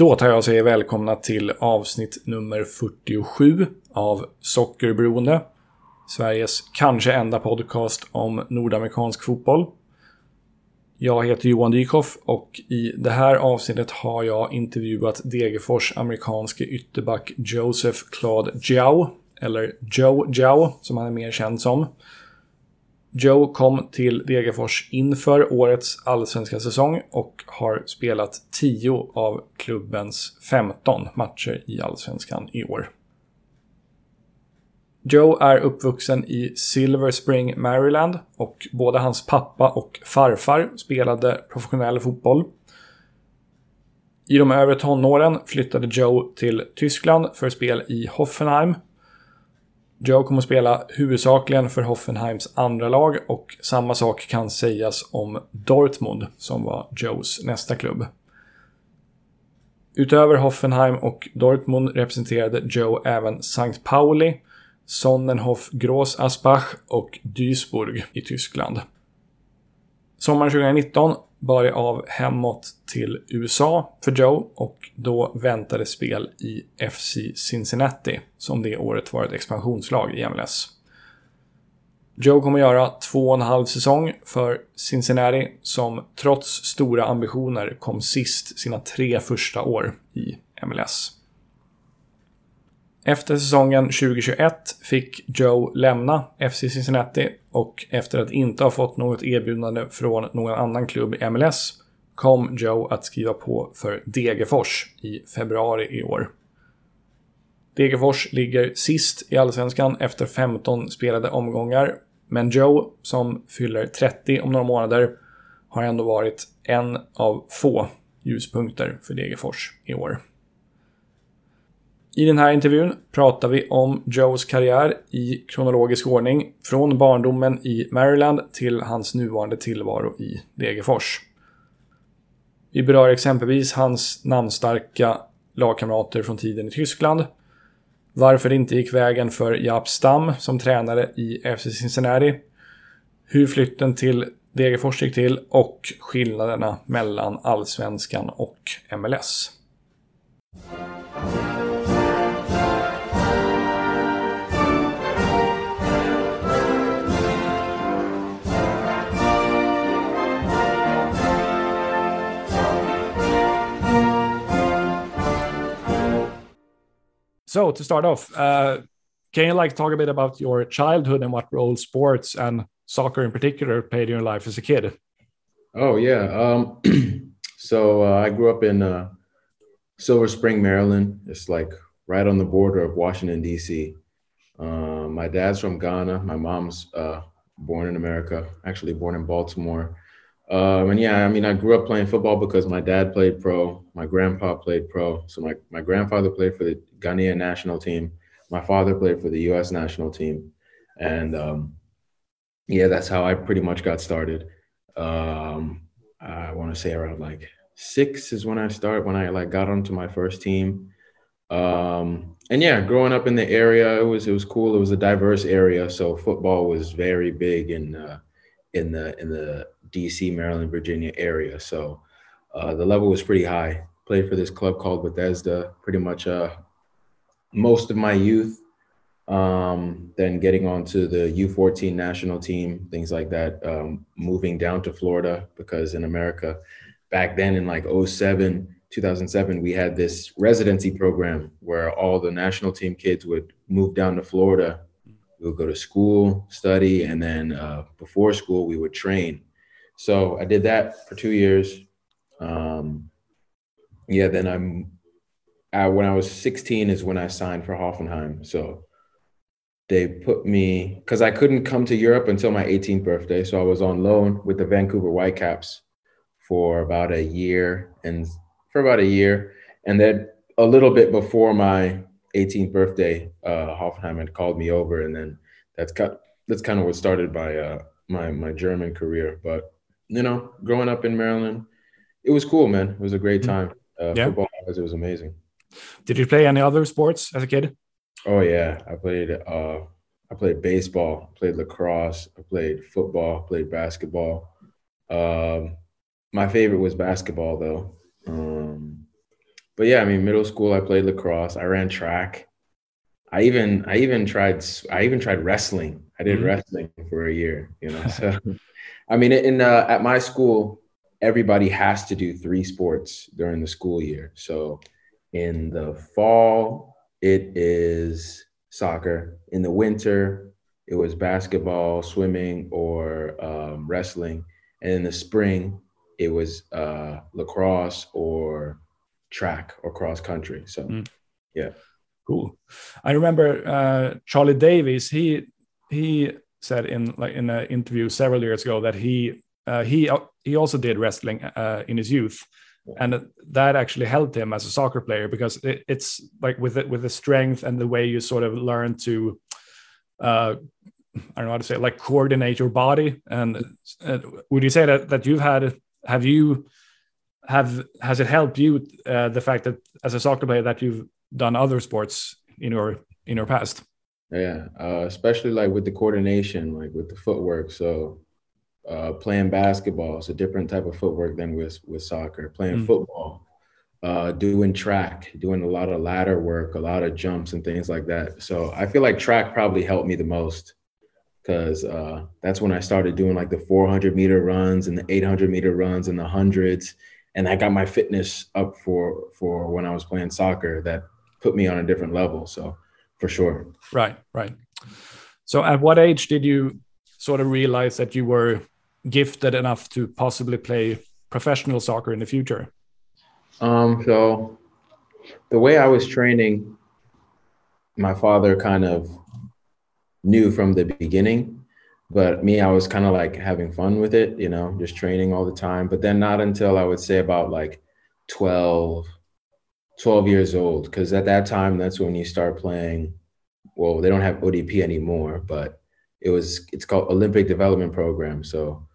Då tar jag och säger välkomna till avsnitt nummer 47 av Sockerberoende. Sveriges kanske enda podcast om nordamerikansk fotboll. Jag heter Johan Dykhoff och i det här avsnittet har jag intervjuat Degerfors amerikanske ytterback Joseph Claude Jiao, eller Joe Jiao som han är mer känd som. Joe kom till Degerfors inför årets allsvenska säsong och har spelat 10 av klubbens 15 matcher i allsvenskan i år. Joe är uppvuxen i Silver Spring, Maryland och både hans pappa och farfar spelade professionell fotboll. I de övre tonåren flyttade Joe till Tyskland för spel i Hoffenheim Joe kommer att spela huvudsakligen för Hoffenheims andra lag och samma sak kan sägas om Dortmund som var Joes nästa klubb. Utöver Hoffenheim och Dortmund representerade Joe även St. Pauli, Sonnenhof Gross-Asbach och Duisburg i Tyskland. Sommaren 2019 bar det av hemåt till USA för Joe och då väntade spel i FC Cincinnati som det året var ett expansionslag i MLS. Joe kommer göra två och en halv säsong för Cincinnati som trots stora ambitioner kom sist sina tre första år i MLS. Efter säsongen 2021 fick Joe lämna FC Cincinnati och efter att inte ha fått något erbjudande från någon annan klubb i MLS kom Joe att skriva på för Degerfors i februari i år. Degerfors ligger sist i allsvenskan efter 15 spelade omgångar, men Joe, som fyller 30 om några månader, har ändå varit en av få ljuspunkter för Degerfors i år. I den här intervjun pratar vi om Joes karriär i kronologisk ordning från barndomen i Maryland till hans nuvarande tillvaro i Degerfors. Vi berör exempelvis hans namnstarka lagkamrater från tiden i Tyskland, varför det inte gick vägen för Jaap Stam som tränare i FC Cincinnati, hur flytten till Degerfors gick till och skillnaderna mellan allsvenskan och MLS. So to start off, uh, can you like talk a bit about your childhood and what role sports and soccer in particular played in your life as a kid? Oh yeah. Um, so uh, I grew up in uh, Silver Spring, Maryland. It's like right on the border of Washington D.C. Uh, my dad's from Ghana. My mom's uh, born in America, actually born in Baltimore. Um, and yeah, I mean, I grew up playing football because my dad played pro, my grandpa played pro. So my, my grandfather played for the Ghanaian national team. My father played for the U.S. national team, and um, yeah, that's how I pretty much got started. Um, I want to say around like six is when I started when I like got onto my first team. Um, and yeah, growing up in the area, it was it was cool. It was a diverse area, so football was very big in uh, in the in the DC, Maryland, Virginia area. So uh, the level was pretty high. Played for this club called Bethesda pretty much uh, most of my youth. Um, then getting onto the U14 national team, things like that. Um, moving down to Florida because in America, back then in like 07, 2007, we had this residency program where all the national team kids would move down to Florida. We would go to school, study, and then uh, before school, we would train. So I did that for two years. Um, yeah, then I'm uh, when I was 16 is when I signed for Hoffenheim. So they put me because I couldn't come to Europe until my 18th birthday. So I was on loan with the Vancouver Whitecaps for about a year and for about a year. And then a little bit before my 18th birthday, uh, Hoffenheim had called me over, and then that's that's kind of what started my uh, my my German career. But you know, growing up in Maryland, it was cool, man. It was a great mm-hmm. time. Uh, yeah. Football it was amazing. Did you play any other sports as a kid? Oh yeah, I played. Uh, I played baseball, played lacrosse, I played football, played basketball. Um, my favorite was basketball though. Um, but yeah, I mean, middle school I played lacrosse. I ran track. I even I even tried I even tried wrestling. I did mm-hmm. wrestling for a year. You know, so I mean, in uh, at my school, everybody has to do three sports during the school year. So in the fall, it is soccer. In the winter, it was basketball, swimming, or um, wrestling. And in the spring, it was uh, lacrosse or track or cross country. So, mm. yeah. Cool. I remember uh, Charlie Davies. He he said in like in an interview several years ago that he uh, he he also did wrestling uh, in his youth, and that actually helped him as a soccer player because it, it's like with it with the strength and the way you sort of learn to uh, I don't know how to say it, like coordinate your body. And uh, would you say that that you've had have you have has it helped you uh, the fact that as a soccer player that you've done other sports in your in your past? Yeah, uh, especially like with the coordination, like with the footwork. So uh, playing basketball is a different type of footwork than with with soccer. Playing mm. football, uh, doing track, doing a lot of ladder work, a lot of jumps and things like that. So I feel like track probably helped me the most because uh, that's when I started doing like the 400 meter runs and the 800 meter runs and the hundreds, and I got my fitness up for for when I was playing soccer. That put me on a different level. So for sure. Right, right. So at what age did you sort of realize that you were gifted enough to possibly play professional soccer in the future? Um, so the way I was training, my father kind of knew from the beginning, but me, I was kind of like having fun with it, you know, just training all the time. But then not until I would say about like 12, 12 years old, because at that time, that's when you start playing. Well, they don't have ODP anymore, but it was, it's called Olympic Development Program. So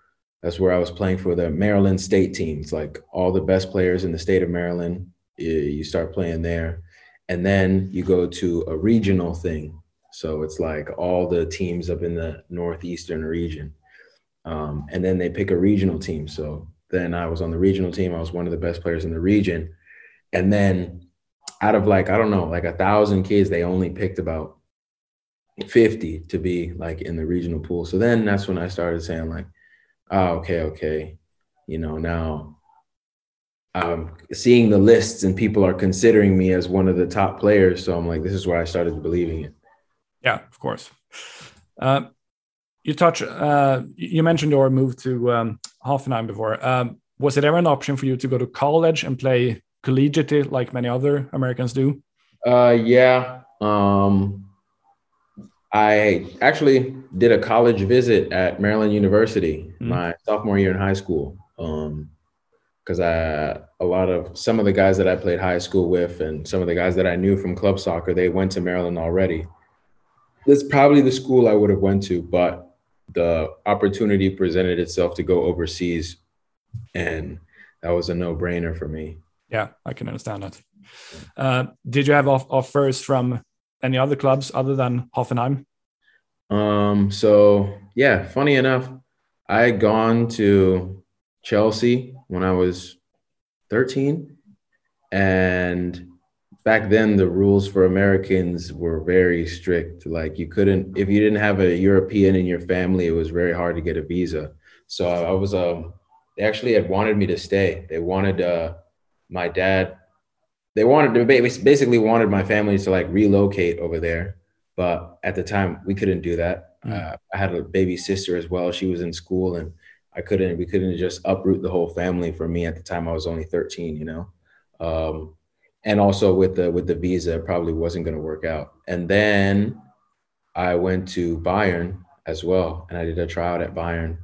that's where I was playing for the Maryland state teams, like all the best players in the state of Maryland. You start playing there. And then you go to a regional thing. So it's like all the teams up in the Northeastern region. Um, and then they pick a regional team. So then I was on the regional team. I was one of the best players in the region. And then out of like, I don't know, like a thousand kids, they only picked about 50 to be like in the regional pool. So then that's when I started saying, like, oh, okay, okay, you know, now I'm seeing the lists and people are considering me as one of the top players. So I'm like, this is where I started believing it. Yeah, of course. Uh, you touch, uh, you mentioned your move to um, Hoffenheim before. Um, was it ever an option for you to go to college and play collegiately like many other Americans do? Uh, yeah. Um, I actually did a college visit at Maryland University mm-hmm. my sophomore year in high school. Um, because I a lot of some of the guys that I played high school with and some of the guys that I knew from club soccer, they went to Maryland already. That's probably the school I would have went to, but the opportunity presented itself to go overseas, and that was a no brainer for me. Yeah, I can understand that. Uh, did you have offers from any other clubs other than Hoffenheim? Um, so yeah, funny enough, I had gone to Chelsea when I was 13. And back then the rules for Americans were very strict. Like you couldn't, if you didn't have a European in your family, it was very hard to get a visa. So I was, um, they actually had wanted me to stay. They wanted, uh, my dad they wanted to basically wanted my family to like relocate over there but at the time we couldn't do that. Mm. uh, i had a baby sister as well. She was in school and i couldn't we couldn't just uproot the whole family for me at the time. I was only 13 you know? Um, and also with the with the visa it probably wasn't going to work out. And then i went to bayern as well and i did a tryout at bayern.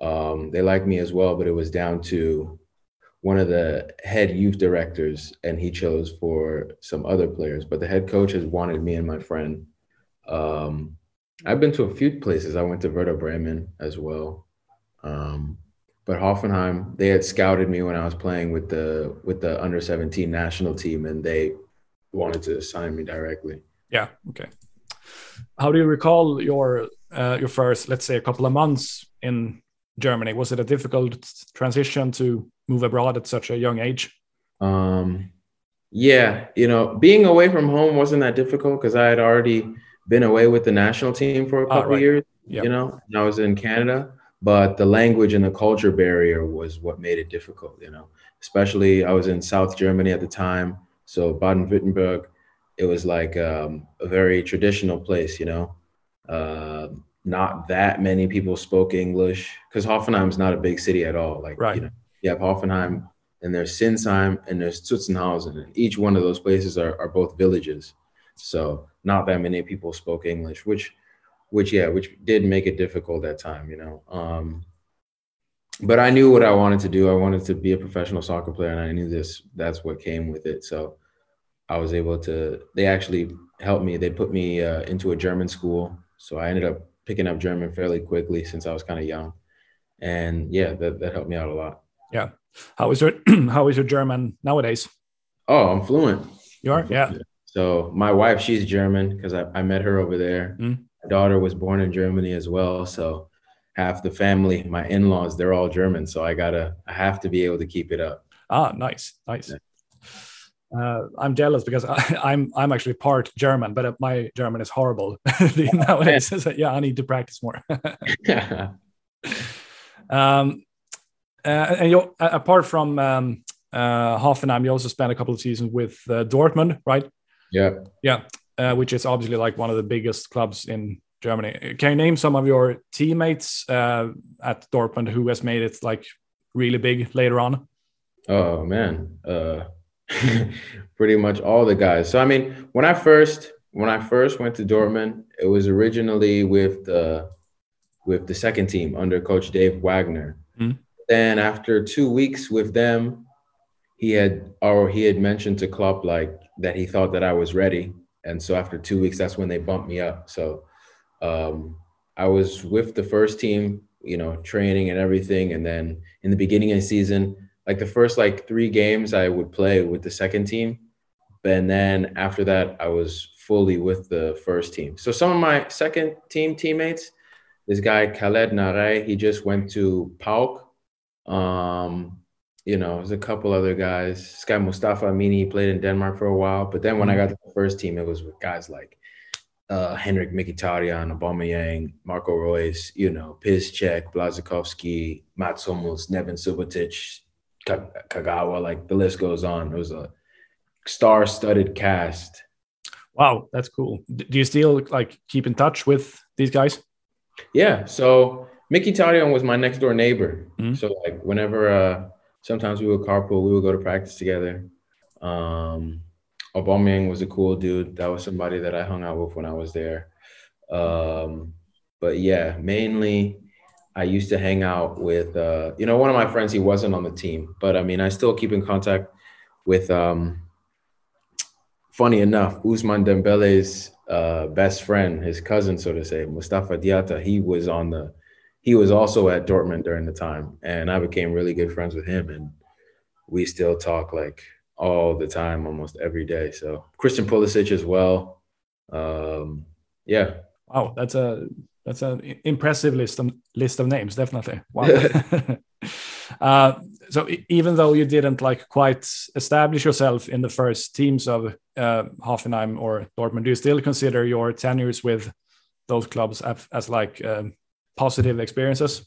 Um, they liked me as well but it was down to one of the head youth directors and he chose for some other players but the head coach has wanted me and my friend. Um, i've been to a few places. I went to Werder Bremen as well. Um, but hoffenheim they had scouted me when i was playing with the with the under 17 national team and they wanted to sign me directly. Yeah okay. How do you recall your uh, your first let's say a couple of months in germany was it a difficult transition to move abroad at such a young age? Um, Yeah, you know, being away from home wasn't that difficult because I had already been away with the national team for a Ah, couple right. years. Yep. You know, I was in Canada, but the language and the culture barrier was what made it difficult. You know, especially I was in South Germany at the time, so Baden-Württemberg. It was like um, a very traditional place. You know, uh, not that many people spoke English because Hoffenheim's not a big city at all. Like, Right. you know, you have Hoffenheim and there's Sinsheim and there's Zuzenhausen, and each one of those places are, are both villages. So not that many people spoke English, which, which yeah, which did make it difficult at time, you know. Um, but I knew what I wanted to do. I wanted to be a professional soccer player, and I knew this. That's what came with it. So I was able to. They actually helped me. They put me uh, into a German school, so I ended up picking up German fairly quickly since I was kind of young, and yeah, that that helped me out a lot. Yeah, how is your how is your German nowadays? Oh, I'm fluent. You are? Yeah. So my wife, she's German because I, I met her over there. Mm. My daughter was born in Germany as well. So half the family, my in-laws, they're all German. So I gotta, I have to be able to keep it up. Ah, nice, nice. Yeah. Uh, I'm jealous because I, I'm I'm actually part German, but uh, my German is horrible nowadays. So, yeah, I need to practice more. um, uh, and you, apart from um, uh, Hoffenheim, you also spent a couple of seasons with uh, Dortmund, right? yeah. Uh, which is obviously like one of the biggest clubs in Germany. Can you name some of your teammates uh, at Dortmund who has made it like really big later on? Oh man. Pretty much all the guys. So I mean, when I first when I first went to Dortmund, it was originally with the with the second team under Coach Dave Wagner. Mm. Then after two weeks with them, he had or he had mentioned to Klopp like that he thought that I was ready, and so after two weeks, that's when they bumped me up. So um, I was with the first team, you know, training and everything, and then in the beginning of the season, like the first like three games, I would play with the second team, and then after that, I was fully with the first team. So some of my second team teammates, this guy Khaled Narey, he just went to PAOK. Um, you know, there's a couple other guys. This guy Mustafa Amini he played in Denmark for a while, but then when I got to the first team, it was with guys like uh, Henrikh Mkhitaryan, Aubameyang, Marco Reus, you know, Piszczek, Blaszczykowski, Mats Hummels, Neven Subotic, Kagawa, like the list goes on. It was a star-studded cast. Wow, that's cool. Do you still like keep in touch with these guys? Yeah. So Mkhitaryan was my next door neighbor. Mhm. So like whenever uh sometimes we would carpool, we would go to practice together. Um Aubameyang was a cool dude. That was somebody that I hung out with when I was there. Um but yeah, mainly I used to hang out with uh you know one of my friends he wasn't on the team, but I mean I still keep in contact with um funny enough, Ousmane Dembélé's uh, best friend, his cousin, so to say, Mustafa Diatta, he was on the, he was also at Dortmund during the time, and I became really good friends with him, and we still talk like all the time, almost every day. So Christian Pulisic as well. Um, yeah, Wow, that's a that's an impressive list of list of names, definitely. Wow. uh, so even though you didn't like quite establish yourself in the first teams of uh, Hoffenheim or Dortmund, do you still consider your tenures with those clubs as, as like um, positive experiences?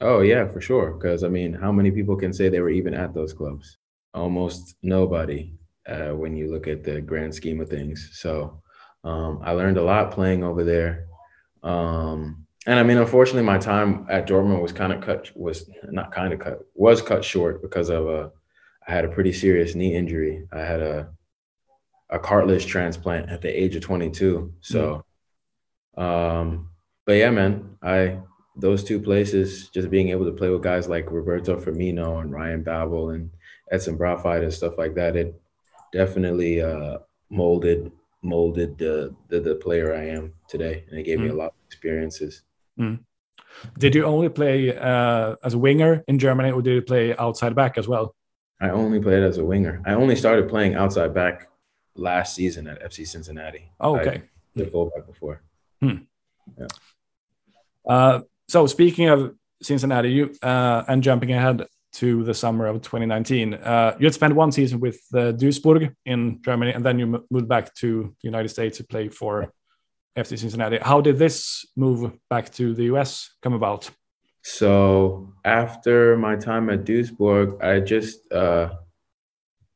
Oh yeah, for sure. Because I mean, how many people can say they were even at those clubs? Almost nobody. Uh, when you look at the grand scheme of things, so um, I learned a lot playing over there. Um, and I mean, unfortunately, my time at Dortmund was kind of cut. Was not kind of cut. Was cut short because of a. I had a pretty serious knee injury. I had a a cartilage transplant at the age of 22. So, um, but yeah, man, I those two places, just being able to play with guys like Roberto Firmino and Ryan Babel and Edson Braafheid and stuff like that, it definitely uh, molded molded the, the the player I am today, and it gave me a lot of experiences. Did you only play uh, as a winger in Germany, or did you play outside back as well? I only played as a winger. I only started playing outside back last season at FC Cincinnati. Oh, I okay. played fullback before. Uh, so speaking of Cincinnati, you uh, and jumping ahead to the summer of 2019. Uh, you had spent one season with uh, Duisburg in Germany, and then you moved back to the United States to play for FC Cincinnati. How did this move back to the US come about? So after my time at Duisburg, I just uh,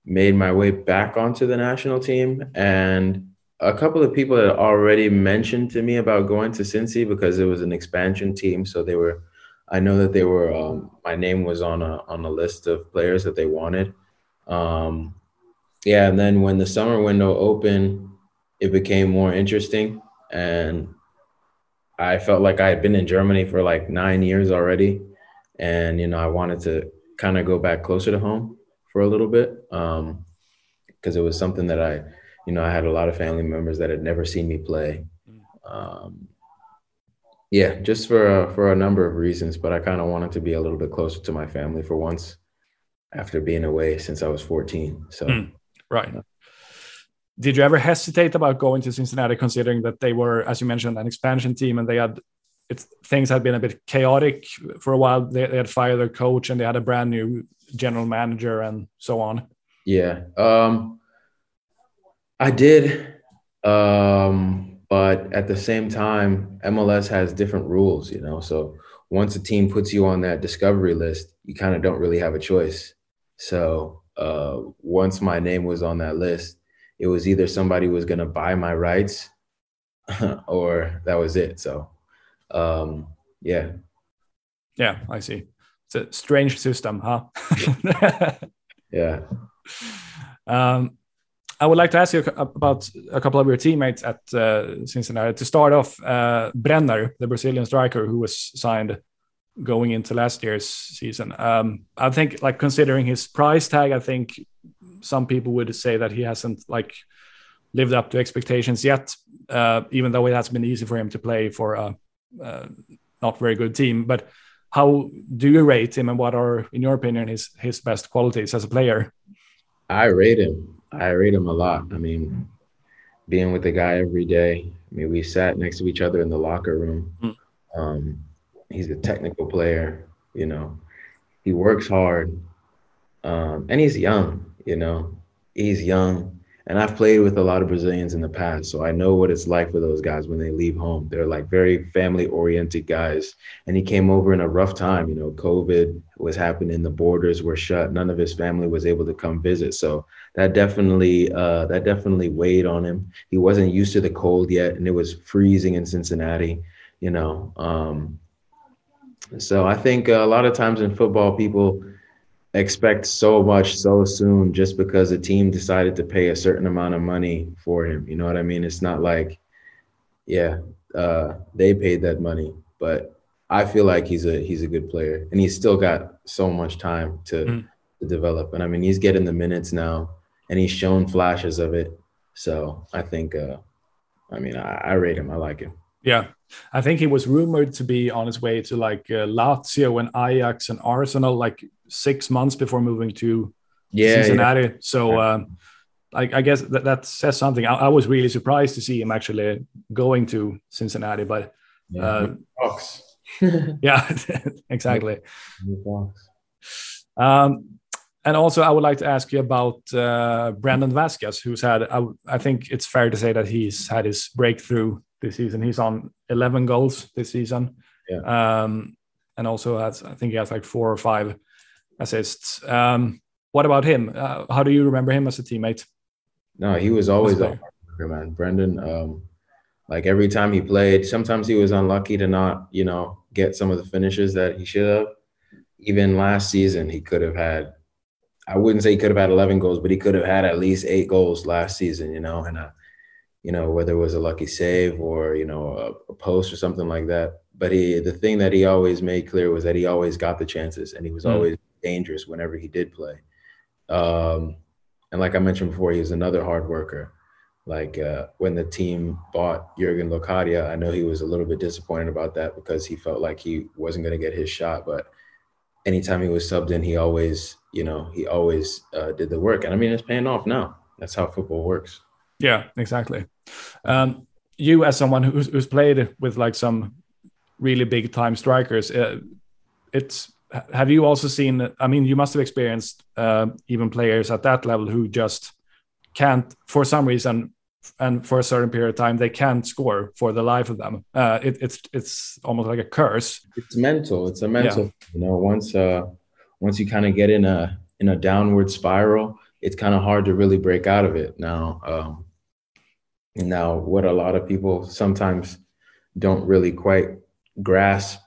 made my way back onto the national team, and a couple of people had already mentioned to me about going to Cincy because it was an expansion team. So they were, I know that they were. Um, my name was on a on a list of players that they wanted. Um, yeah, and then when the summer window opened, it became more interesting, and I felt like I had been in Germany for like nine years already, and you know I wanted to kind of go back closer to home for a little bit because um, it was something that I you know, I had a lot of family members that had never seen me play. Um, yeah, just for uh, for a number of reasons, but I kind of wanted to be a little bit closer to my family for once after being away since I was 14. So, mm, right. Did you ever hesitate about going to Cincinnati, considering that they were, as you mentioned, an expansion team and they had it's things had been a bit chaotic for a while. They, they had fired their coach and they had a brand new general manager and so on. Yeah. Um, I did. Um, but at the same time, MLS has different rules, you know. So once a team puts you on that discovery list, you kind of don't really have a choice. So uh, once my name was on that list, it was either somebody was going to buy my rights or that was it. So um, yeah. Yeah, I see. It's a strange system, huh? yeah. Um, I would like to ask you about a couple of your teammates at uh, Cincinnati. To start off, uh, Brenner, the Brazilian striker who was signed going into last year's season. Um, I think, like considering his price tag, I think some people would say that he hasn't like lived up to expectations yet. Uh, even though it has been easy for him to play for a, a not very good team, but how do you rate him, and what are, in your opinion, his his best qualities as a player? I rate him I rate him a lot. I mean, being with the guy every day. I mean, we sat next to each other in the locker room. Mm. Um, he's a technical player. You know, he works hard, um, and he's young. You know, he's young. And I've played with a lot of Brazilians in the past, so I know what it's like for those guys when they leave home. They're like very family oriented guys. And he came over in a rough time. You know, COVID was happening, the borders were shut, none of his family was able to come visit. So that definitely uh, that definitely weighed on him. He wasn't used to the cold yet, and it was freezing in Cincinnati. You know, um, so I think a lot of times in football, people expect so much so soon just because a team decided to pay a certain amount of money for him. You know what I mean? It's not like, yeah, uh, they paid that money, but I feel like he's a he's a good player, and he's still got so much time to, mm. to develop. And I mean, he's getting the minutes now, and he's shown flashes of it. So I think, uh, I mean, I, I rate him. I like him. Yeah, I think he was rumored to be on his way to like uh, Lazio and Ajax and Arsenal like six months before moving to yeah, Cincinnati. Yeah. So uh, I, I, guess that, that says something. I, I, was really surprised to see him actually going to Cincinnati, but yeah, uh, yeah exactly. Um, and also, I would like to ask you about uh, Brandon Vazquez, who's had, I, I think it's fair to say that he's had his breakthrough this season. He's on 11 goals this season. Yeah. Um, and also has, I think he has like four or five assists. Um, what about him? Uh, how do you remember him as a teammate? No, he was always a man. Brendan, um, like every time he played, sometimes he was unlucky to not, you know, get some of the finishes that he should have. Even last season, he could have had, I wouldn't say he could have had 11 goals, but he could have had at least eight goals last season, you know, and uh, you know, whether it was a lucky save or, you know, a, a, post or something like that. But he, the thing that he always made clear was that he always got the chances and he was mm. always dangerous whenever he did play. Um, and like I mentioned before, he was another hard worker. Like uh, when the team bought Jurgen Locadia, I know he was a little bit disappointed about that because he felt like he wasn't going to get his shot. But anytime he was subbed in, he always, you know, he always uh, did the work. And I mean, it's paying off now. That's how football works. Yeah, exactly. Um, you, as someone who's, who's, played with like some really big time strikers, uh, it's have you also seen? I mean, you must have experienced uh, even players at that level who just can't, for some reason, and for a certain period of time, they can't score for the life of them. Uh, it, it's it's almost like a curse. It's mental. It's a mental. Yeah. You know, once uh, once you kind of get in a in a downward spiral, it's kind of hard to really break out of it. Now, um, now what a lot of people sometimes don't really quite grasp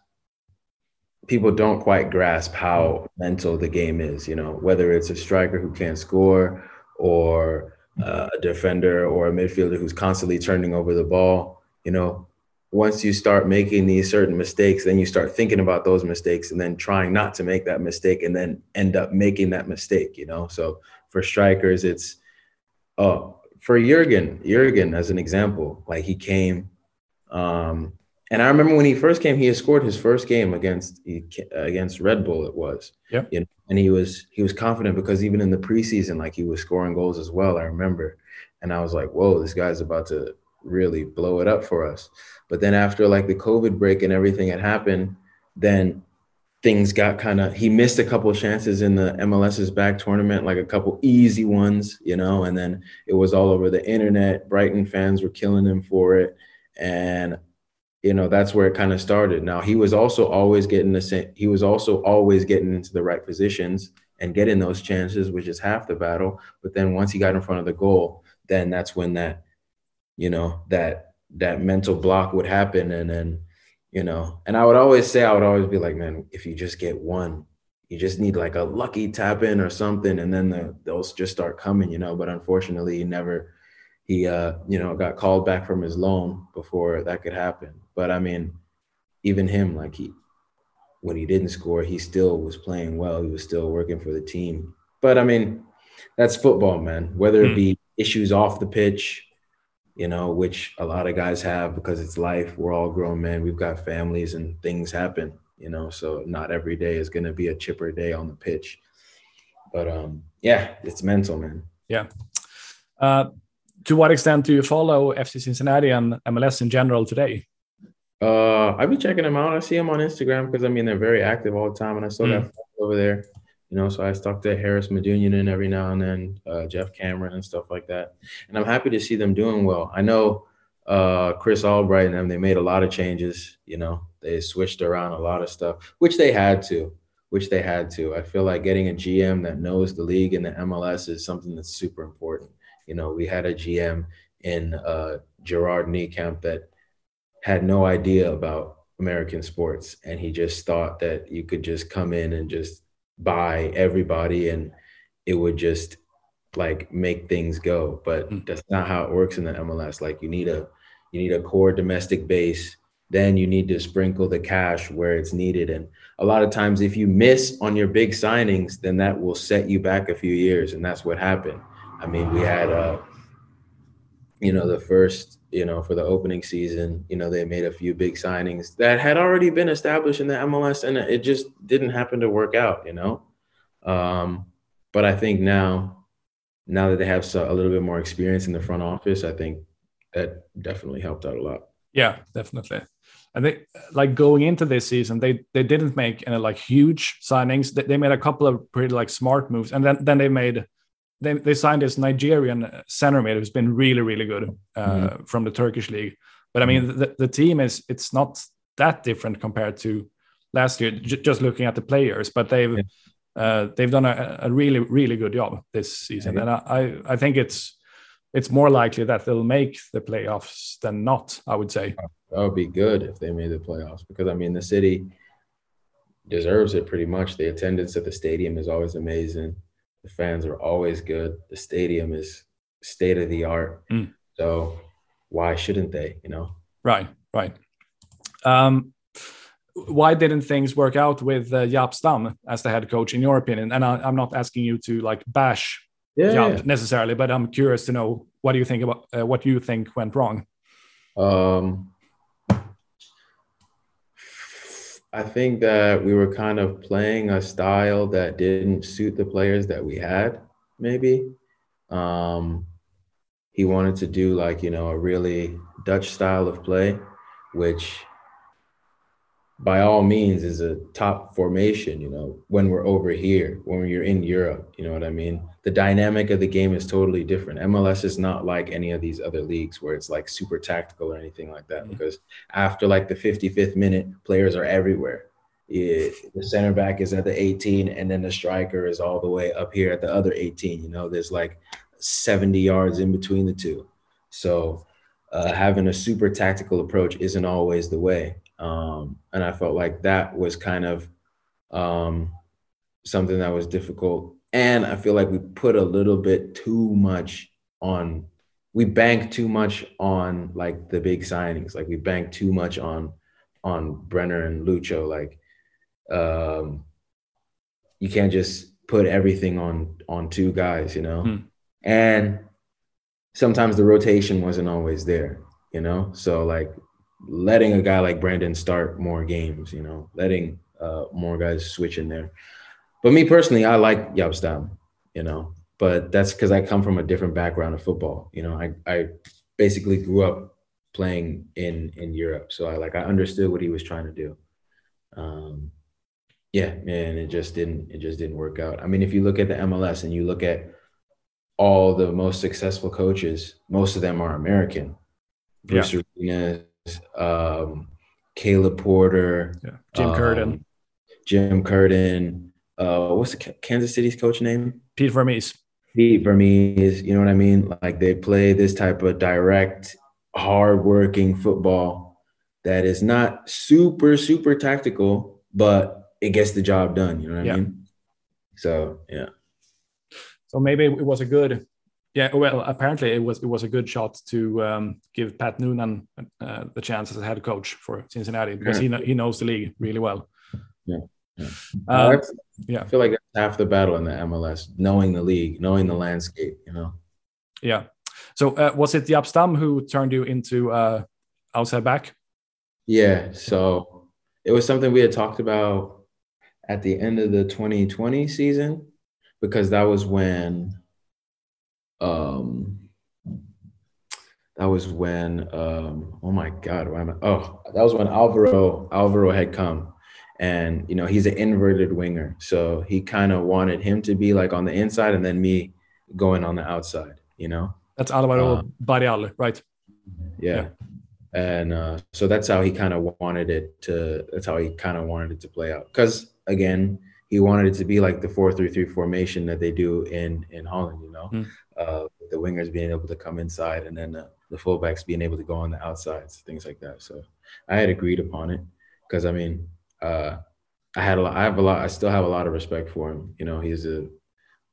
people don't quite grasp how mental the game is you know whether it's a striker who can't score or uh, a defender or a midfielder who's constantly turning over the ball you know once you start making these certain mistakes then you start thinking about those mistakes and then trying not to make that mistake and then end up making that mistake you know so for strikers it's oh, for Jurgen Jurgen as an example like he came um and I remember when he first came, he had scored his first game against against Red Bull. It was, yeah. You know, and he was he was confident because even in the preseason, like he was scoring goals as well. I remember, and I was like, "Whoa, this guy's about to really blow it up for us." But then after like the COVID break and everything had happened, then things got kind of he missed a couple chances in the MLS is Back tournament, like a couple easy ones, you know, and then it was all over the internet. Brighton fans were killing him for it. And you know that's where it kind of started now he was also always getting the same he was also always getting into the right positions and getting those chances which is half the battle but then once he got in front of the goal then that's when that you know that that mental block would happen and then you know and i would always say i would always be like man if you just get one you just need like a lucky tap in or something and then the, those just start coming you know but unfortunately he never he uh, you know got called back from his loan before that could happen. But I mean, even him, like he when he didn't score, he still was playing well. He was still working for the team. But I mean, that's football, man. Whether it hmm. be issues off the pitch, you know, which a lot of guys have because it's life. We're all grown men. We've got families and things happen, you know. So not every day is going to be a chipper day on the pitch. But um, yeah, it's mental, man. Yeah. Uh, to what extent do you follow FC Cincinnati and MLS in general today? Uh, I be checking them out. I see them on Instagram because I mean they're very active all the time, and I still mm. got over there. You know, so I talk to Haris Medunjanin every now and then, uh, Geoff Cameron and stuff like that. And I'm happy to see them doing well. I know uh, Chris Albright and them, they made a lot of changes. You know, they switched around a lot of stuff, which they had to, which they had to. I feel like getting a GM that knows the league and the MLS is something that's super important. You know, we had a GM in uh, Gerard Nijkamp that had no idea about American sports, and he just thought that you could just come in and just buy everybody, and it would just like make things go. But mm. that's not how it works in the MLS. Like you need a you need a core domestic base then you need to sprinkle the cash where it's needed. And a lot of times, if you miss on your big signings, then that will set you back a few years. And that's what happened. I mean, we had, uh, you know, the first, you know, for the opening season, you know, they made a few big signings that had already been established in the MLS, and it just didn't happen to work out, you know. Um, but I think now, now that they have a little bit more experience in the front office, I think that definitely helped out a lot. Yeah, definitely. And they like going into this season, they they didn't make any like huge signings. They, they made a couple of pretty like smart moves, and then then they made they, they signed this Nigerian center mid who's been really really good uh, mm-hmm. from the Turkish league. But I mean, the, the team is it's not that different compared to last year. J- just looking at the players, but they've yeah. uh, they've done a, a, really really good job this season, yeah. and I I think it's it's more likely that they'll make the playoffs than not. I would say that would be good if they made the playoffs because I mean the city deserves it pretty much. The attendance at the stadium is always amazing. The fans are always good. The stadium is state of the art. Mm. So why shouldn't they? You know. Right. Right. Um, why didn't things work out with uh, Jaap Stam as the head coach, in your opinion? And I, am not asking you to like bash yeah, Jaap necessarily, but I'm curious to know what do you think about uh, what you think went wrong. Um, I think that we were kind of playing a style that didn't suit the players that we had, maybe. Um, he wanted to do like, you know, a really Dutch style of play, which by all means is a top formation, you know, when we're over here, when you're in Europe, you know what I mean? The dynamic of the game is totally different. MLS is not like any of these other leagues where it's like super tactical or anything like that, mm-hmm. because after like the 55th minute, players are everywhere. It, the center back is at the 18, and then the striker is all the way up here at the other 18. You know, there's like 70 yards in between the two. So uh, having a super tactical approach isn't always the way. Um, and I felt like that was kind of um, something that was difficult. And I feel like we put a little bit too much on, we bank too much on like the big signings. Like we bank too much on, on Brenner and Lucho. Like um, you can't just put everything on, on two guys, you know? Hmm. And sometimes the rotation wasn't always there, you know? So like letting a guy like Brandon start more games, you know, letting uh, more guys switch in there. But me personally, I like Jaap Stam, you know, but that's because I come from a different background of football. You know, I, I basically grew up playing in in Europe, so I like I understood what he was trying to do. Um, yeah, man, it just didn't it just didn't work out. I mean, if you look at the MLS and you look at all the most successful coaches, most of them are American. Bruce yeah. Arenas, um, Caleb Porter, yeah. Jim um, Curtin, Jim Curtin. Uh, what's the Kansas City's coach name? Pete Vermes. Pete Vermes. You know what I mean? Like they play this type of direct, hardworking football that is not super, super tactical, but it gets the job done. You know what yeah. I mean? So yeah. So maybe it was a good yeah, well, apparently it was it was a good shot to um, give Pat Noonan uh, the chance as a head coach for Cincinnati because yeah. he he knows the league really well. Yeah, yeah. Um, yeah. I feel like that's half the battle in the MLS: knowing the league, knowing the landscape. You know. Yeah. So uh, was it Jaap Stam who turned you into uh, outside back? Yeah. So it was something we had talked about at the end of the 2020 season because that was when um, that was when um, oh my god why am I, oh that was when Alvaro Alvaro had come and you know he's an inverted winger. So he kind of wanted him to be like on the inside and then me going on the outside you know? That's Alvaro um, Barreal right. Yeah, yeah. and uh, so that's how he kind of wanted it to that's how he kind of wanted it to play out. Because again he wanted it to be like the 4-3-3 formation that they do in in Holland you know? Mm uh, the wingers being able to come inside and then uh, the fullbacks being able to go on the outsides, things like that. So I had agreed upon it because I mean, uh, I had a lot, I have a lot, I still have a lot of respect for him. You know, he's a,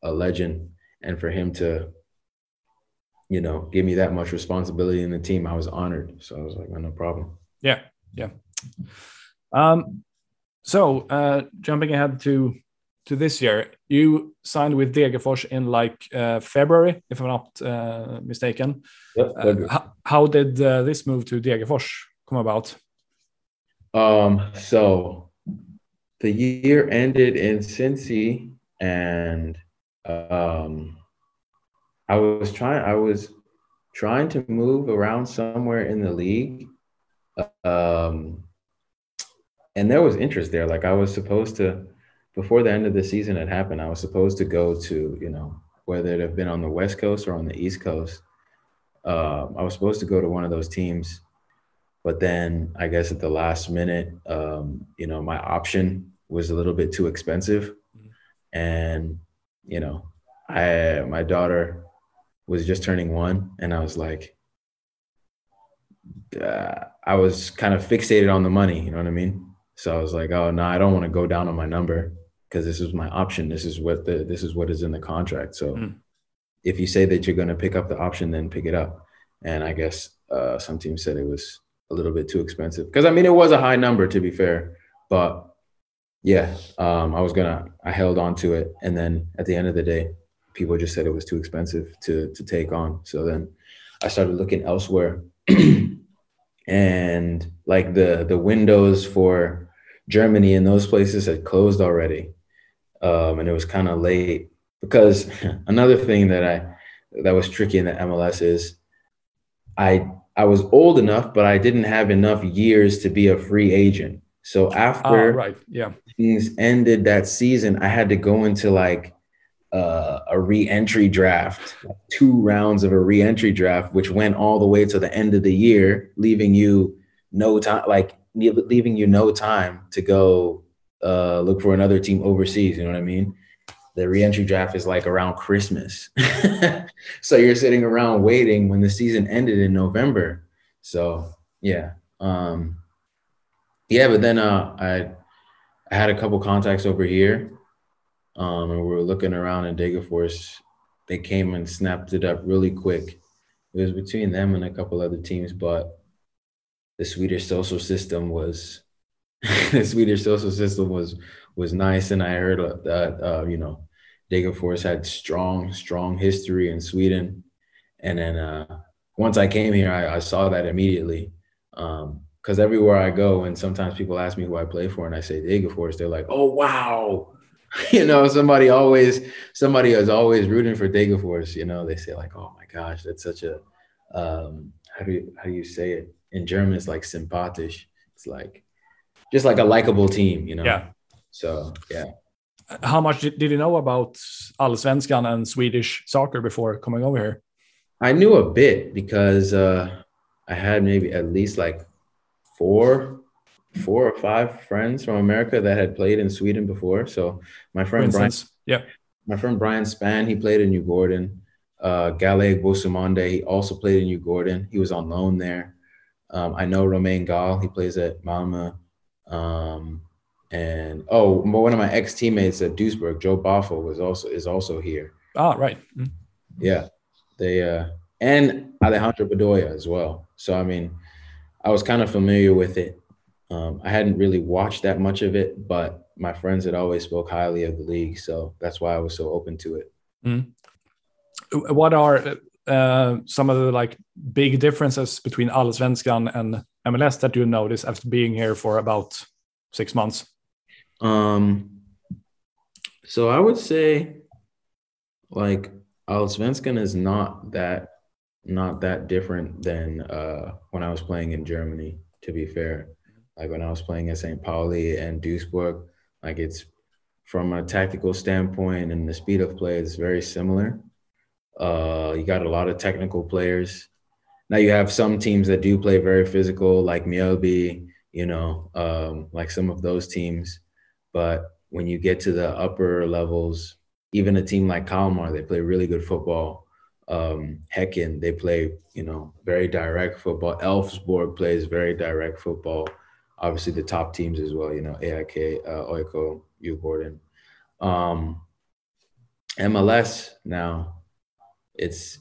a legend. And for him to, you know, give me that much responsibility in the team, I was honored. So I was like, well, no problem. Yeah. Yeah. Um, so uh, jumping ahead to to this year. You signed with Degerfors in like uh, February, if I'm not uh, mistaken. Yep, uh, how, how, did uh, this move to Degerfors come about? Um, so the year ended in Cincy, and um, I was trying. I was trying to move around somewhere in the league. Um, and there was interest there. Like I was supposed to before the end of the season had happened, I was supposed to go to, you know, whether it have been on the West Coast or on the East Coast. Uh, I was supposed to go to one of those teams, but then I guess at the last minute, um, you know, my option was a little bit too expensive, and you know, I my daughter was just turning one, and I was like, uh, I was kind of fixated on the money, you know what I mean? So I was like, oh no, I don't want to go down on my number because this is my option. This is what the this is what is in the contract. So mm. if you say that you're going to pick up the option, then pick it up. And I guess uh, some teams said it was a little bit too expensive. Because I mean it was a high number to be fair, but yeah, um, I was gonna I held on to it, and then at the end of the day, people just said it was too expensive to to take on. So then I started looking elsewhere, and like the the windows for Germany and those places had closed already. Um, and it was kind of late. Because another thing that I that was tricky in the MLS is I I was old enough, but I didn't have enough years to be a free agent. So after ah, right, yeah, things ended that season, I had to go into like uh, a re-entry draft, two rounds of a re-entry draft, which went all the way to the end of the year, leaving you no time, like leaving you no time to go uh, look for another team overseas. You know what I mean? The re-entry draft is like around Christmas, so you're sitting around waiting when the season ended in November. So yeah, um, yeah. But then uh, I I had a couple contacts over here um, and we were looking around in Degerfors. They came and snapped it up really quick. It was between them and a couple other teams, but the Swedish social system was the Swedish social system was was nice, and I heard that uh, you know Degerfors had strong strong history in Sweden, and then uh, once I came here, I, I saw that immediately. Because um, everywhere I go, and sometimes people ask me who I play for, and I say Degerfors, they're like, "Oh wow, you know, somebody always somebody is always rooting for Degerfors. You know, they say like, "Oh my gosh, that's such a um, how do you how do you say it in German? It's like sympathisch. It's like just like a likable team. You know. Yeah. So yeah. How much did, did you know about Allsvenskan and Swedish soccer before coming over here? I knew a bit because uh, I had maybe at least like four four or five friends from America that had played in Sweden before. So my friend Brian, yeah, my friend Brian Span, he played in Djurgården. Uh, Galeg Boussoumande, he also played in Djurgården. He was on loan there. Um, I know Romain Gall, he plays at Malmö. Um, and oh, one of my ex teammates at Duisburg, Joe Boffel, was also is also here. Ah, right. Mm-hmm. Yeah, they uh, and Alejandro Bedoya as well. So I mean, I was kind of familiar with it. Um, I hadn't really watched that much of it, but my friends had always spoke highly of the league, so that's why I was so open to it. Mm. What are uh, some of the like big differences between Allsvenskan and MLS that you notice after being here for about six months? Um, so I would say, like Allsvenskan is not that not that different than uh, when I was playing in Germany. To be fair, like when I was playing at St. Pauli and Duisburg, like it's from a tactical standpoint and the speed of play is very similar. Uh, you got a lot of technical players. Now you have some teams that do play very physical, like Mjällby, you know, um, like some of those teams. But when you get to the upper levels, even a team like Kalmar, they play really good football. Um, Häcken, they play, you know, very direct football. Elfsborg plays very direct football obviously the top teams as well, you know, AIK, uh, Oiko, Djurgården. Um, MLS now, it's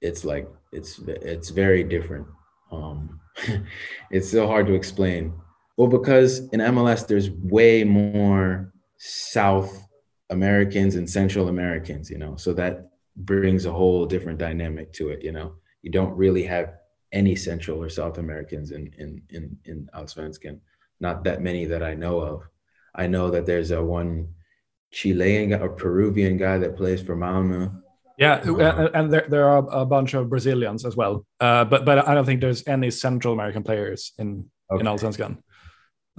it's like it's it's very different. Um, it's so hard to explain. Well, because in MLS there's way more South Americans and Central Americans, you know, so that brings a whole different dynamic to it. You know, you don't really have any Central or South Americans in in in in Allsvenskan. Not that many that I know of. I know that there's a one Chilean guy, a Peruvian guy that plays for Malmo. Yeah, uh, and there, there are a bunch of Brazilians as well. Uh, but but I don't think there's any Central American players in okay. in Allsvenskan.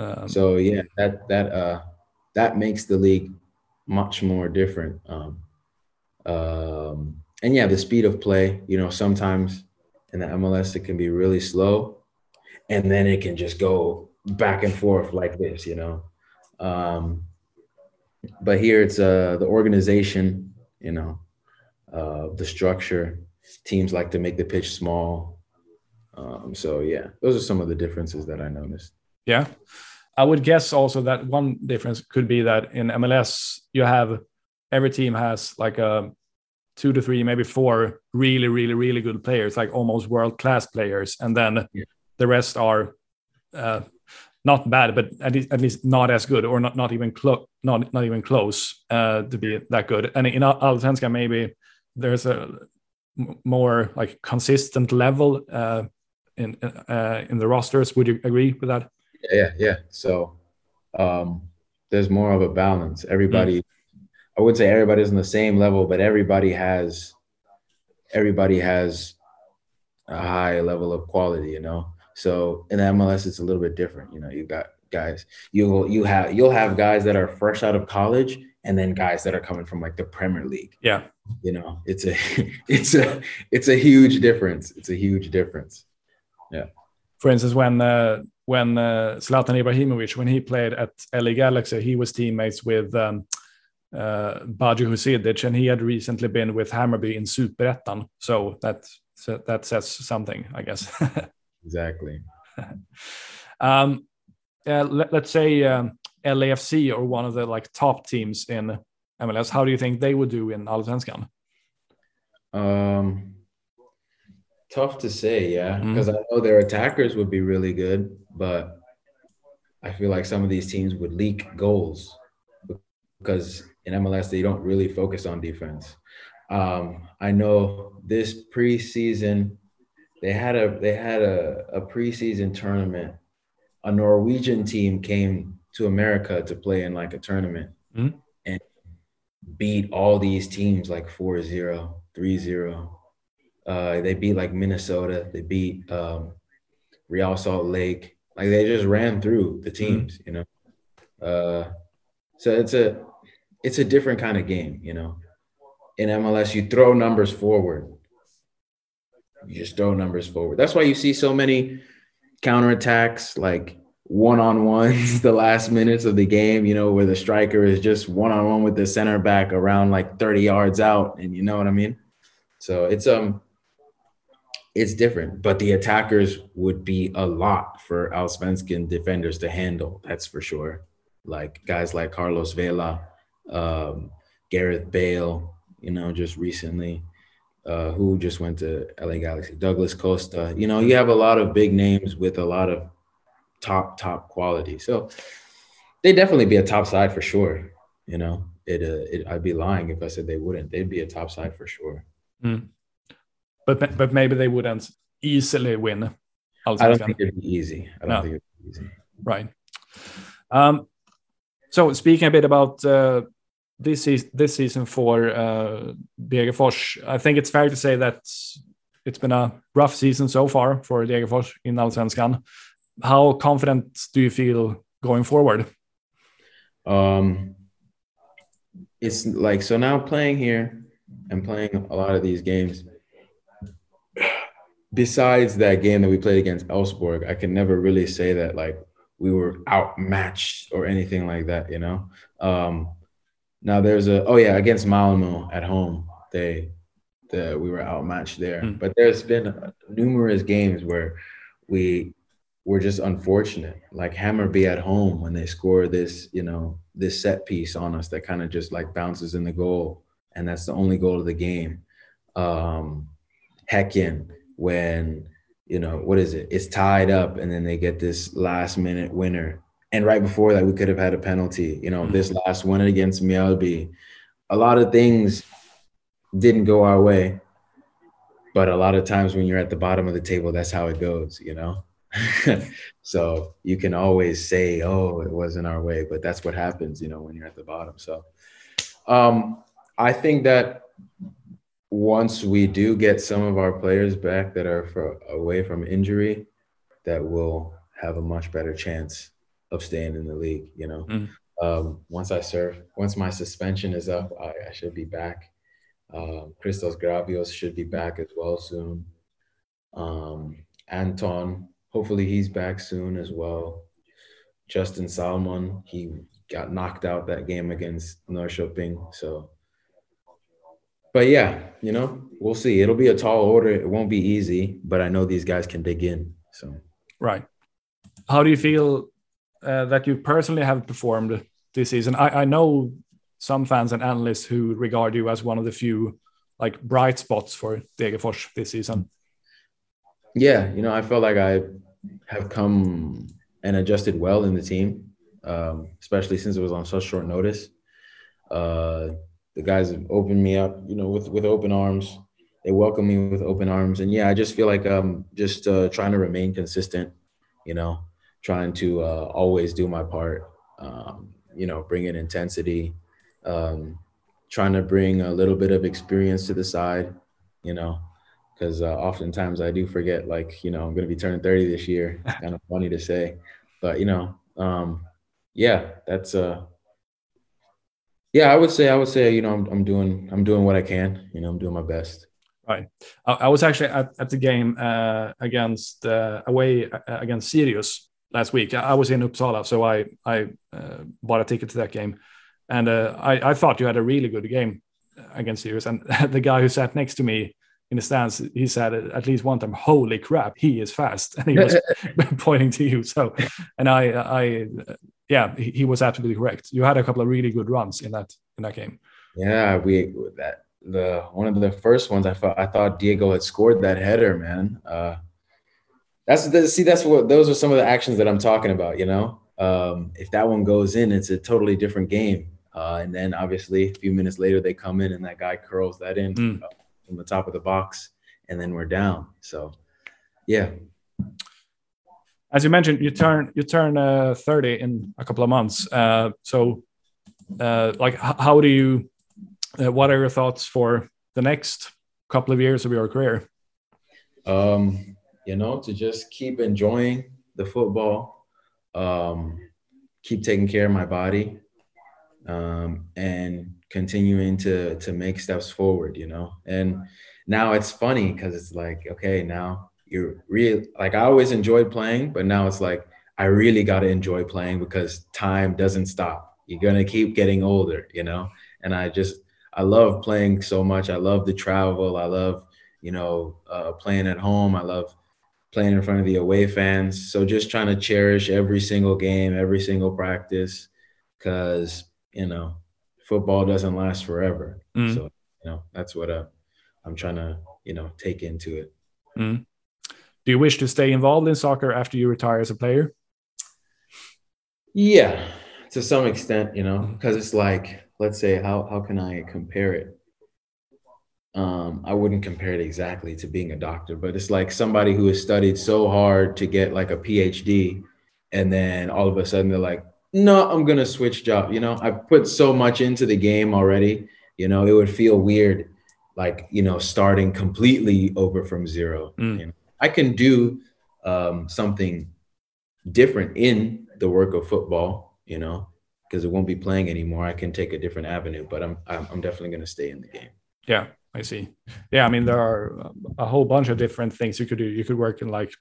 Um, so yeah, that that uh that makes the league much more different. Um, um, and yeah, the speed of play. You know, sometimes in the MLS, it can be really slow, and then it can just go back and forth like this, you know. Um, but here it's uh, the organization, you know, uh, the structure. Teams like to make the pitch small. Um, so yeah, those are some of the differences that I noticed. Yeah, I would guess also that one difference could be that in MLS you have every team has like a two to three, maybe four really, really, really good players, like almost world class players, and then yeah. the rest are uh, not bad, but at least, at least not as good, or not not even close, not not even close uh, to be that good. And in Allsvenskan, maybe there's a more like consistent level uh, in uh, in the rosters. Would you agree with that? Yeah, yeah. So um, there's more of a balance. Everybody. Mm I would say everybody's on the same level, but everybody has everybody has a high level of quality, you know. So in the MLS, it's a little bit different. You know, You've got guys. You'll you have you'll have guys that are fresh out of college and then guys that are coming from like the Premier League. Yeah. You know, it's a it's a it's a huge difference. It's a huge difference. Yeah. For instance, when uh, when uh, Zlatan Ibrahimovic when he played at LA Galaxy, he was teammates with um, uh, Husidic, and he had recently been with Hammarby in Superettan. So that that says something, I guess. exactly. um, uh, let, us say um, LAFC or one of the like top teams in MLS. How do you think they would do in Allsvenskan? Um, tough to say, yeah, because mm-hmm. I know their attackers would be really good, but I feel like some of these teams would leak goals because in MLS they don't really focus on defense. Um, I know this preseason they had a they had a, a preseason tournament. A Norwegian team came to America to play in like a tournament mm-hmm. and beat all these teams like 4-0, 3-0. Uh, they beat like Minnesota, they beat um, Real Salt Lake. Like they just ran through the teams, mm-hmm. you know. Uh, so it's a it's a different kind of game, you know. In MLS, you throw numbers forward. You just throw numbers forward. That's why you see so many counterattacks, like one on ones, the last minutes of the game, you know, where the striker is just one on one with the center back around like 30 yards out. And you know what I mean? So it's, um, it's different, but the attackers would be a lot for Allsvenskan defenders to handle. That's for sure. Like guys like Carlos Vela, um, Gareth Bale, you know, just recently, uh, who just went to LA Galaxy, Douglas Costa. You know, you have a lot of big names with a lot of top, top quality. So they definitely be a top side for sure. You know, it, uh, it I'd be lying if I said they wouldn't. They'd be a top side for sure. Mm. But but maybe they wouldn't easily win. I don't think it'd be easy. I don't no. think it'd be easy. Right. Um, so speaking a bit about uh, this is this season for uh, Degerfors, I think it's fair to say that it's been a rough season so far for Diego Degerfors in Allsvenskan. How confident do you feel going forward? Um, it's like so now playing here and playing a lot of these games. Besides that game that we played against Elfsborg, I can never really say that like we were outmatched or anything like that, you know. Um, now there's a oh yeah against Malmo at home they the we were outmatched there, mm. but there's been numerous games where we were just unfortunate. Like Hammarby at home when they score this you know this set piece on us that kind of just like bounces in the goal, and that's the only goal of the game. Um, Häcken when you know, what is it? It's tied up, and then they get this last minute winner. And right before that, we could have had a penalty. You know, this mm-hmm. last one against Mjällby, a lot of things didn't go our way. But a lot of times when you're at the bottom of the table, that's how it goes, you know? so you can always say, oh, it wasn't our way, but that's what happens, you know, when you're at the bottom. So um, I think that once we do get some of our players back that are for, away from injury, that will have a much better chance of staying in the league. You know, mm. um, once I serve, once my suspension is up, I, I should be back. Um, Christos Gravius should be back as well soon. Um, Anton, hopefully he's back soon as well. Justin Salmon, he got knocked out that game against Norrköping, so but yeah, you know, we'll see. It'll be a tall order. It won't be easy, but I know these guys can dig in. So right. How do you feel uh, that you personally have performed this season? I, I know some fans and analysts who regard you as one of the few like bright spots for Degerfors this season. Yeah, you know, I felt like I have come and adjusted well in the team, um, especially since it was on such short notice. Uh, the guys have opened me up, you know, with with open arms. They welcome me with open arms, and yeah, I just feel like I'm just uh, trying to remain consistent, you know, trying to uh, always do my part, um, you know, bring in intensity, um, trying to bring a little bit of experience to the side, you know, because uh, oftentimes I do forget, like, you know, I'm going to be turning 30 this year. It's kind of funny to say, but you know, um, yeah, that's uh, yeah, I would say I would say you know I'm I'm doing I'm doing what I can. You know, I'm doing my best. Right. I, I was actually at, at the game uh, against uh, away uh, against Sirius last week. I was in Uppsala, so I I uh, bought a ticket to that game, and uh, I I thought you had a really good game against Sirius, and the guy who sat next to me in the stands, he said at least one time, "Holy crap, he is fast," and he was pointing to you. So, and I I yeah, he, he was absolutely correct. You had a couple of really good runs in that in that game. Yeah, we that the one of the first ones I thought I thought Diego had scored that header, man. Uh, that's the, see that's what those are some of the actions that I'm talking about. You know, um, if that one goes in, it's a totally different game. Uh, and then obviously a few minutes later they come in and that guy curls that in mm. from the top of the box, and then we're down. So, yeah, as you mentioned, you turn you turn uh, 30 in a couple of months. Uh, so, uh, like, how do you? Uh, what are your thoughts for the next couple of years of your career? Um, you know, to just keep enjoying the football, um, keep taking care of my body, um, and continuing to to make steps forward. You know, and now it's funny because it's like, okay, now you're real like I always enjoyed playing, but now it's like I really got to enjoy playing because time doesn't stop. You're gonna keep getting older, you know. And I just I love playing so much. I love the travel. I love you know uh, playing at home. I love playing in front of the away fans. So just trying to cherish every single game, every single practice, because you know football doesn't last forever. Mm. So you know that's what uh, I'm trying to you know take into it. Mm. Do you wish to stay involved in soccer after you retire as a player? Yeah, to some extent, you know, because it's like, let's say, how how can I compare it? Um, I wouldn't compare it exactly to being a doctor, but it's like somebody who has studied so hard to get like a PhD, and then all of a sudden they're like, no, I'm gonna switch job. You know, I put so much into the game already. You know, it would feel weird, like you know, starting completely over from zero. Mm. You know? I can do um, something different in the work of football, you know, because it won't be playing anymore. I can take a different avenue, but I'm I'm, I'm definitely going to stay in the game. Yeah, I see. Yeah, I mean there are a whole bunch of different things you could do. You could work in like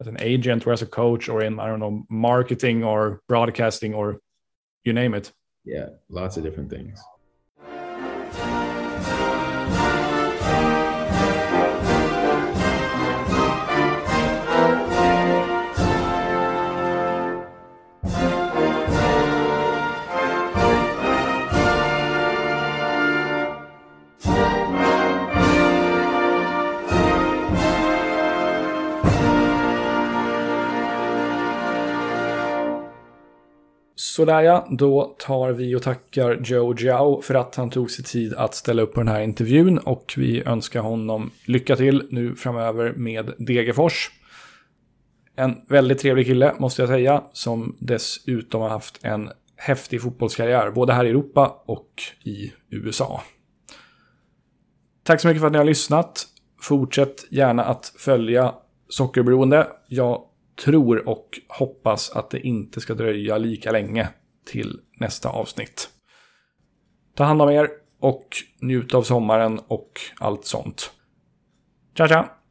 as an agent or as a coach or in I don't know marketing or broadcasting or you name it. Yeah, lots of different things. Sådär ja, då tar vi och tackar Joe Jiao för att han tog sig tid att ställa upp på den här intervjun och vi önskar honom lycka till nu framöver med Degerfors. En väldigt trevlig kille måste jag säga, som dessutom har haft en häftig fotbollskarriär, både här i Europa och i USA. Tack så mycket för att ni har lyssnat. Fortsätt gärna att följa Sockerberoende. Jag tror och hoppas att det inte ska dröja lika länge till nästa avsnitt. Ta hand om er och njut av sommaren och allt sånt. Tja tja!